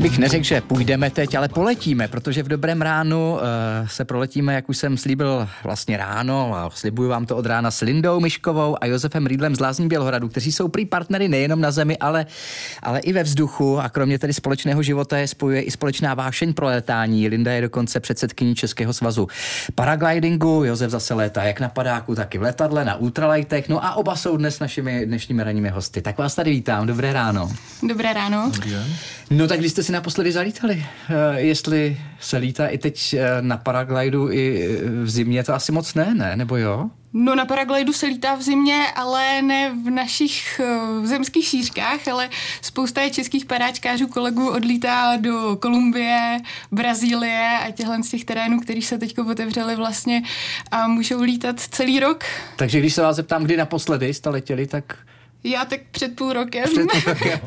Abych neřekl, že půjdeme teď, ale poletíme, protože v dobrém ránu uh, se proletíme, jak už jsem slíbil vlastně ráno, a slibuju vám to od rána s Lindou Myškovou a Josefem Rídlem z Lázní Bělhradu, kteří jsou prý partnery nejenom na zemi, ale, ale i ve vzduchu a kromě tedy společného života je spojuje i společná vášeň pro letání. Linda je dokonce předsedkyní Českého svazu paraglidingu, Josef zase létá jak na padáku, tak i v letadle, na ultralightech, no a oba jsou dnes našimi dnešními ranními hosty. Tak vás tady vítám, dobré ráno. Dobré ráno. Dobrý. No tak když jste si naposledy zalítali, uh, jestli se lítá i teď uh, na paraglidu i v zimě, to asi moc ne, ne? Nebo jo? No na paraglidu se lítá v zimě, ale ne v našich uh, zemských šířkách, ale spousta je českých padáčkářů kolegů odlítá do Kolumbie, Brazílie a těchhle z těch terénů, který se teď otevřeli vlastně a můžou lítat celý rok. Takže když se vás zeptám, kdy naposledy jste letěli, tak já tak před půl rokem. Před půl rokem.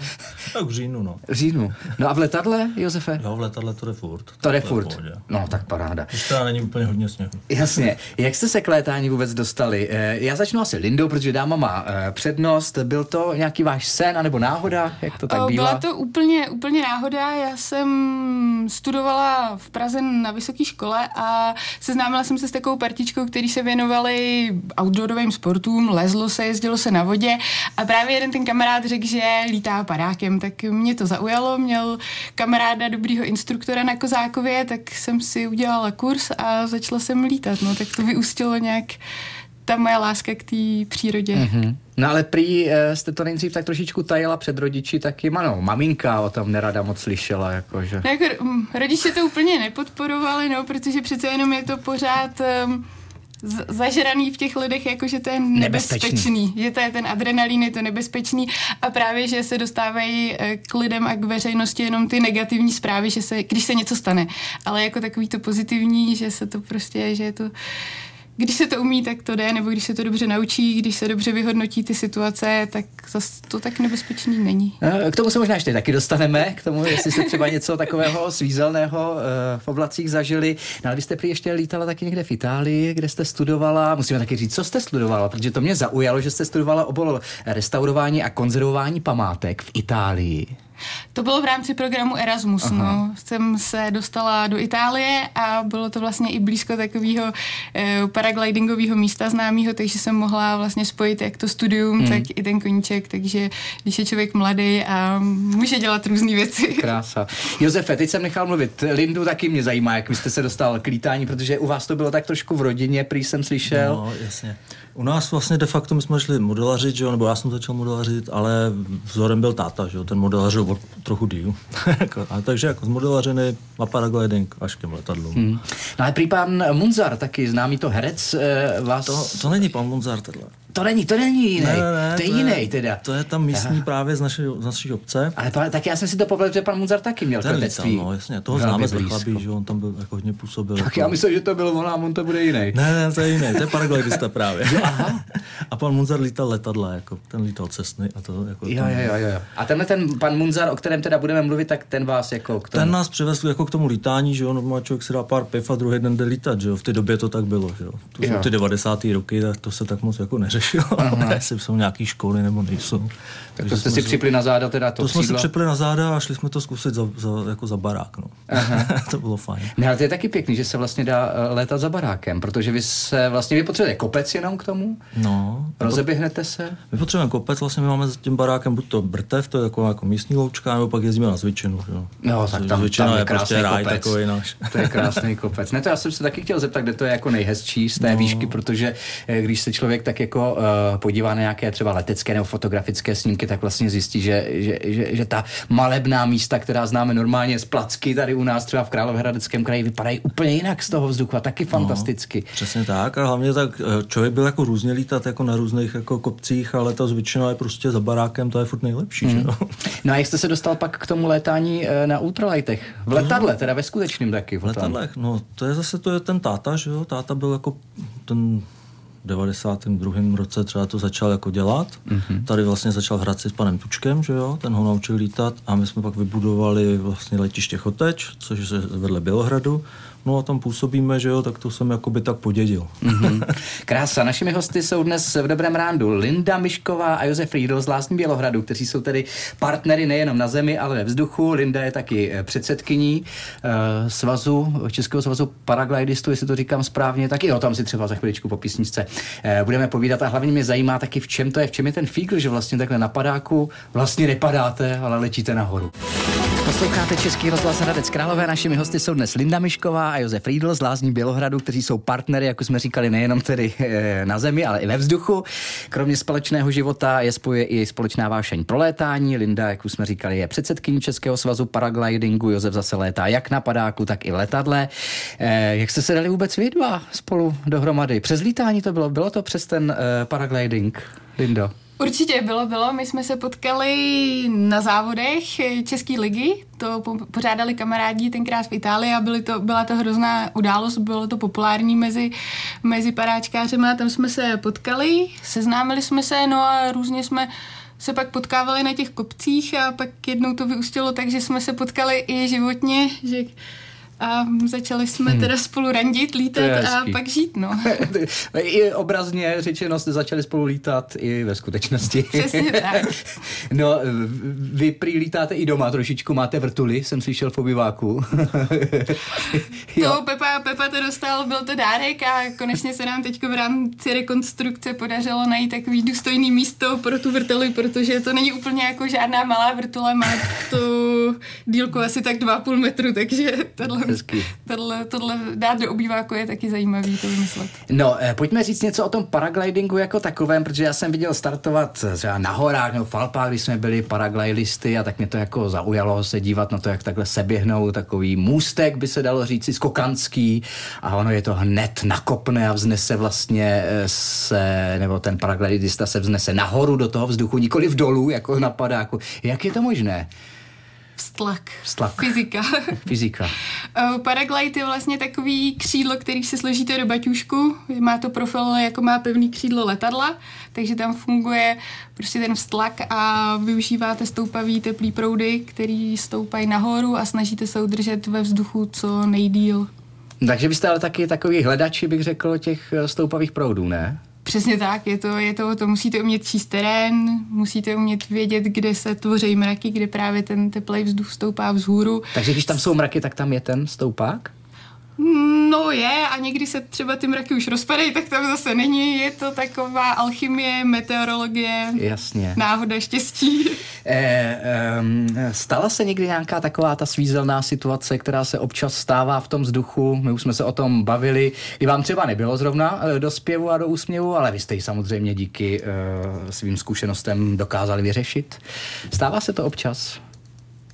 Tak v říjnu, no. V říjnu. No a v letadle, Josefe? Jo, v letadle to jde furt. To jde furt. No, tak paráda. Už teda není úplně hodně sněhu. Jasně. Jak jste se k létání vůbec dostali? Eh, já začnu asi Lindou, protože dáma má eh, přednost. Byl to nějaký váš sen, anebo náhoda? Jak to tak o, bývá? Byla to úplně, úplně náhoda. Já jsem studovala v Praze na vysoké škole a seznámila jsem se s takovou partičkou, který se věnovali outdoorovým sportům, lezlo se, jezdilo se na vodě a a právě jeden ten kamarád řekl, že lítá padákem, tak mě to zaujalo. Měl kamaráda dobrýho instruktora na Kozákově, tak jsem si udělala kurz a začala jsem lítat. No, tak to vyústilo nějak ta moje láska k té přírodě. Mm-hmm. No ale prý eh, jste to nejdřív tak trošičku tajila před rodiči, taky ano, maminka o tom nerada moc slyšela. Jakože. No, jako, mm, rodiče to úplně nepodporovali, no, protože přece jenom je to pořád... Um, zažraný v těch lidech, jako že to je nebezpečný. nebezpečný. Že to je ten adrenalin, je to nebezpečný a právě, že se dostávají eh, k lidem a k veřejnosti jenom ty negativní zprávy, že se, když se něco stane. Ale jako takový to pozitivní, že se to prostě, že je to když se to umí, tak to jde, nebo když se to dobře naučí, když se dobře vyhodnotí ty situace, tak zase to tak nebezpečný není. Eh, k tomu se možná ještě taky dostaneme, k tomu, jestli jste třeba něco takového svízelného eh, v oblacích zažili. No ale vy jste prý ještě lítala taky někde v Itálii, kde jste studovala. Musíme taky říct, co jste studovala, protože to mě zaujalo, že jste studovala obor restaurování a konzervování památek v Itálii. To bylo v rámci programu Erasmus. No. Jsem se dostala do Itálie a bylo to vlastně i blízko takového eh, paraglidingového místa známého, takže jsem mohla vlastně spojit jak to studium, hmm. tak i ten koníček, takže když je člověk mladý a může dělat různé věci. Krása. Josefe, teď jsem nechal mluvit. Lindu taky mě zajímá, jak vy jste se dostal k lítání, protože u vás to bylo tak trošku v rodině, prý jsem slyšel. No, jasně. U nás vlastně de facto my jsme šli modelařit, že jo, nebo já jsem začal modelařit, ale vzorem byl táta, že jo, ten modelařil trochu díl. Jako, a takže jako zmodelařený a paragliding až k těm letadlům. Hmm. No ale prý pan Munzar, taky známý to herec, eh, vás... To, to není pan Munzar tenhle. To není, to není jiný. Ne, ne, to je to jiný je, teda. To je tam místní Aha. právě z naší, z naší obce. Ale pa, tak já jsem si to povedl, že pan Munzar taky měl Ten lítal, no jasně, toho známe z Vrchlabí, že on tam byl jako hodně působil. Tak jako... já myslím, že to byl on a on to bude jiný. Ne, ne, to je jiný, to je paraglidista právě. Aha. a pan Munzar lítal letadla, jako ten lítal cestny a to jako... Jo, jo, jo, jo. A tenhle ten pan Munzar, o kterém teda budeme mluvit, tak ten vás jako k tomu... Ten nás přivez jako k tomu lítání, že jo, normálně člověk si dá pár piv a druhý den jde lítat, že jo, v té době to tak bylo, že jo. To jsou ty 90. roky, tak to se tak moc jako neřešilo jestli jsou nějaké školy nebo nejsou. Tak to jste si připli na záda teda to To jsme si připli na záda a šli jsme to zkusit za, za, jako za barák. No. to bylo fajn. Ne, ale to je taky pěkný, že se vlastně dá eh, létat za barákem, protože vy se vlastně, vy potřebujete kopec jenom k tomu? No. Rozeběhnete se? My potřebujeme kopec, vlastně my máme s tím barákem buď to brtev, to je jako, jako místní loučka, nebo pak jezdíme na Zvyčinu. Jo. No, tak tam, Zvyčina tam je, je prostě ráj kopec. takový náš. to je krásný kopec. Ne, to já jsem se taky chtěl zeptat, kde to je jako nejhezčí z té no. výšky, protože eh, když se člověk tak jako uh, podívá na nějaké třeba letecké nebo fotografické snímky, tak vlastně zjistí, že, že, že, že ta malebná místa, která známe normálně z placky tady u nás třeba v Královéhradeckém kraji, vypadají úplně jinak z toho vzduchu a taky no, fantasticky. No, přesně tak a hlavně tak eh, člověk byl jako různě lítat jako na různých jako kopcích, ale ta zvětšina je prostě za barákem, to je furt nejlepší. Mm. Že no? no a jak jste se dostal pak k tomu létání eh, na ultralightech? V letadle, teda ve skutečném taky. V letadlech, no to je zase to je ten táta, že jo, táta byl jako ten 92. roce třeba to začal jako dělat. Mm-hmm. Tady vlastně začal hrát si s panem Tučkem, že jo, ten ho naučil lítat a my jsme pak vybudovali vlastně letiště Choteč, což je vedle Bělohradu no a tam působíme, že jo, tak to jsem jakoby tak podědil. Mm-hmm. Krása. Našimi hosty jsou dnes v Dobrém rándu Linda Mišková a Josef Riedl z Lásní Bělohradu, kteří jsou tedy partnery nejenom na zemi, ale ve vzduchu. Linda je taky eh, předsedkyní uh, svazu, Českého svazu paraglidistů, jestli to říkám správně, tak i o tom si třeba za chviličku po písničce uh, budeme povídat a hlavně mě zajímá taky, v čem to je, v čem je ten fígl, že vlastně takhle na padáku vlastně nepadáte, ale letíte nahoru. Posloucháte Český rozhlas Hradec Králové. Našimi hosty jsou dnes Linda Mišková a Josef Riedl z Lázní Bělohradu, kteří jsou partnery, jako jsme říkali, nejenom tedy eh, na zemi, ale i ve vzduchu. Kromě společného života je spoje i společná vášeň pro létání. Linda, jak už jsme říkali, je předsedkyní Českého svazu paraglidingu. Josef zase létá jak na padáku, tak i letadle. Eh, jak jste se dali vůbec vy dva spolu dohromady? Přes lítání to bylo? Bylo to přes ten eh, paragliding, Lindo? Určitě bylo, bylo. My jsme se potkali na závodech České ligy, to pořádali kamarádi tenkrát v Itálii a byly to, byla to hrozná událost, bylo to populární mezi, mezi paráčkářema, tam jsme se potkali, seznámili jsme se, no a různě jsme se pak potkávali na těch kopcích a pak jednou to vyústilo tak, že jsme se potkali i životně, že a začali jsme hmm. teda spolu randit, lítat a pak žít, no. I obrazně řečeno jste začali spolu lítat i ve skutečnosti. Přesně tak. no, vy prý lítáte i doma trošičku, máte vrtuly, jsem slyšel v obyváku. to Pepa, Pepa to dostal, byl to dárek a konečně se nám teď v rámci rekonstrukce podařilo najít takový důstojný místo pro tu vrtuli, protože to není úplně jako žádná malá vrtule, má tu dílku asi tak 2,5 metru, takže tohle Hezky. Tohle, tohle dát do obýváku je taky zajímavý to vymyslet. No, eh, pojďme říct něco o tom paraglidingu jako takovém, protože já jsem viděl startovat třeba na horách nebo v Alpách, když jsme byli paraglidisty a tak mě to jako zaujalo se dívat na to, jak takhle seběhnou takový můstek, by se dalo říct, skokanský a ono je to hned nakopne a vznese vlastně eh, se, nebo ten paraglidista se vznese nahoru do toho vzduchu, nikoli v dolů, jako na padáku. Jak je to možné? Vztlak. Vztlak. Fyzika. Fyzika. Eh, paraglide je vlastně takový křídlo, který si složíte do baťušku. Má to profil, jako má pevný křídlo letadla, takže tam funguje prostě ten vztlak a využíváte stoupavý teplý proudy, který stoupají nahoru a snažíte se udržet ve vzduchu co nejdíl. Takže byste ale taky takový hledači, bych řekl, těch stoupavých proudů, ne? Přesně tak, je to, je to, to musíte umět číst terén, musíte umět vědět, kde se tvoří mraky, kde právě ten teplý vzduch stoupá vzhůru. Takže když tam jsou mraky, tak tam je ten stoupák? No je a někdy se třeba ty mraky už rozpadají, tak tam zase není. Je to taková alchymie, meteorologie, Jasně. náhoda, štěstí. E, e, stala se někdy nějaká taková ta svízelná situace, která se občas stává v tom vzduchu? My už jsme se o tom bavili, kdy vám třeba nebylo zrovna eh, do zpěvu a do úsměvu, ale vy jste ji samozřejmě díky e, svým zkušenostem dokázali vyřešit. Stává se to občas?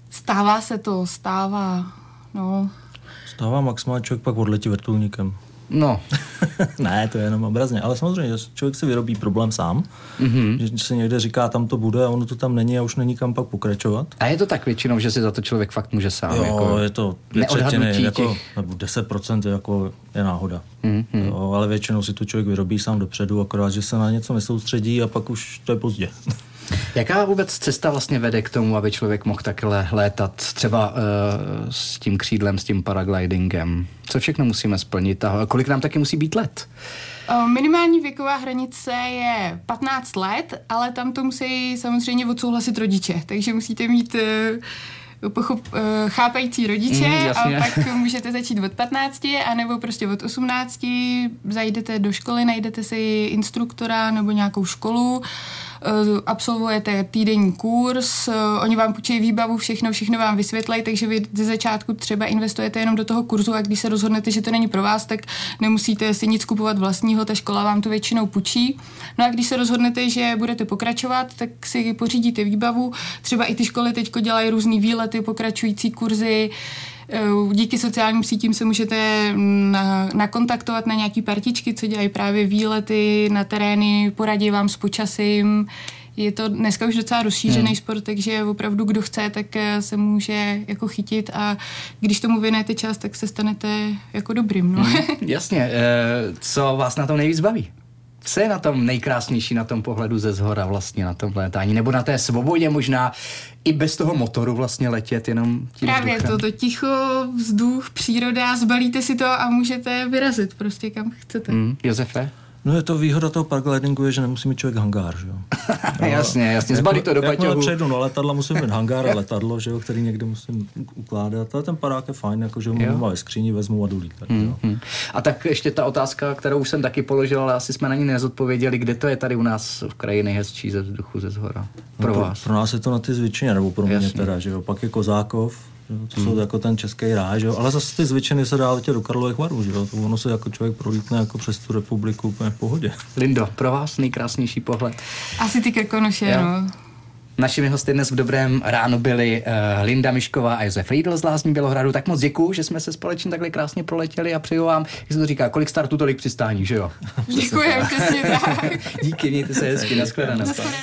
Stává se to, stává. No, Stává maximálně člověk pak odletí vrtulníkem. No. ne, to je jenom obrazně, ale samozřejmě, že člověk si vyrobí problém sám, mm-hmm. že se někde říká, tam to bude a ono to tam není a už není kam pak pokračovat. A je to tak většinou, že si za to člověk fakt může sám? Jo, jako je to dvě třetiny, jako, nebo 10% je, jako, je náhoda. Mm-hmm. Jo, ale většinou si to člověk vyrobí sám dopředu, akorát, že se na něco nesoustředí a pak už to je pozdě. Jaká vůbec cesta vlastně vede k tomu, aby člověk mohl takhle létat třeba uh, s tím křídlem, s tím paraglidingem? Co všechno musíme splnit a kolik nám taky musí být let? Minimální věková hranice je 15 let, ale tam to musí samozřejmě odsouhlasit rodiče, takže musíte mít uh, pochop, uh, chápající rodiče mm, a pak můžete začít od 15 anebo prostě od 18 zajdete do školy, najdete si instruktora nebo nějakou školu Eh, absolvujete týdenní kurz, eh, oni vám půjčí výbavu, všechno, všechno vám vysvětlejí, takže vy ze začátku třeba investujete jenom do toho kurzu a když se rozhodnete, že to není pro vás, tak nemusíte si nic kupovat vlastního, ta škola vám to většinou půjčí. No a když se rozhodnete, že budete pokračovat, tak si pořídíte výbavu. Třeba i ty školy teď dělají různé výlety, pokračující kurzy, Eh, díky sociálním sítím se můžete na, nakontaktovat na nějaký partičky, co dělají právě výlety na terény, poradí vám s počasím. Je to dneska už docela rozšířený hmm. sport, takže opravdu kdo chce, tak eh, se může jako chytit a když tomu věnujete čas, tak se stanete jako dobrým. No. Hmm, jasně. E, co vás na tom nejvíc baví? Co je na tom nejkrásnější na tom pohledu ze zhora vlastně na tom létání? Nebo na té svobodě možná i bez toho motoru vlastně letět jenom tím Právě vzduchem? to, to ticho, vzduch, příroda, zbalíte si to a můžete vyrazit prostě kam chcete. Hmm, Josefe? No je to výhoda toho paraglidingu je, že nemusí mít člověk hangár, že jo. No, jasně, jasně, zbalí to do Jakmile baťohu. přejdu na letadla, musím mít hangár a letadlo, že jo, který někde musím ukládat. Ale ten parák je fajn, jako, že ho ve skříni, vezmu a jdu lítat. Jo. Hmm. A tak ještě ta otázka, kterou už jsem taky položil, ale asi jsme na ní nezodpověděli, kde to je tady u nás v kraji nejhezčí ze vzduchu, ze zhora. Pro No, vás. Pro, pro nás je to na ty zvyčeně, nebo pro mě Jasně. teda, že jo. Pak je Kozákov, jo, to jsou jako ten český ráj, že jo. Ale zase ty zvyčeny se dá letět do Karlových varů, že jo. To ono se jako člověk prolítne jako přes tu republiku úplně v pohodě. Lindo, pro vás nejkrásnější pohled. Asi ty krkonoše, Jo. no. Našimi hosty dnes v dobrém ránu byli uh, Linda Mišková a Josef Riedl z Lázní Bělohradu. Tak moc děkuju, že jsme se společně takhle krásně proletěli a přeju vám, jak se to říká, kolik startů, tolik přistání, že jo? Děkujem, přesně tak. Díky, mějte se hezky, nashledanou. Naschledanou.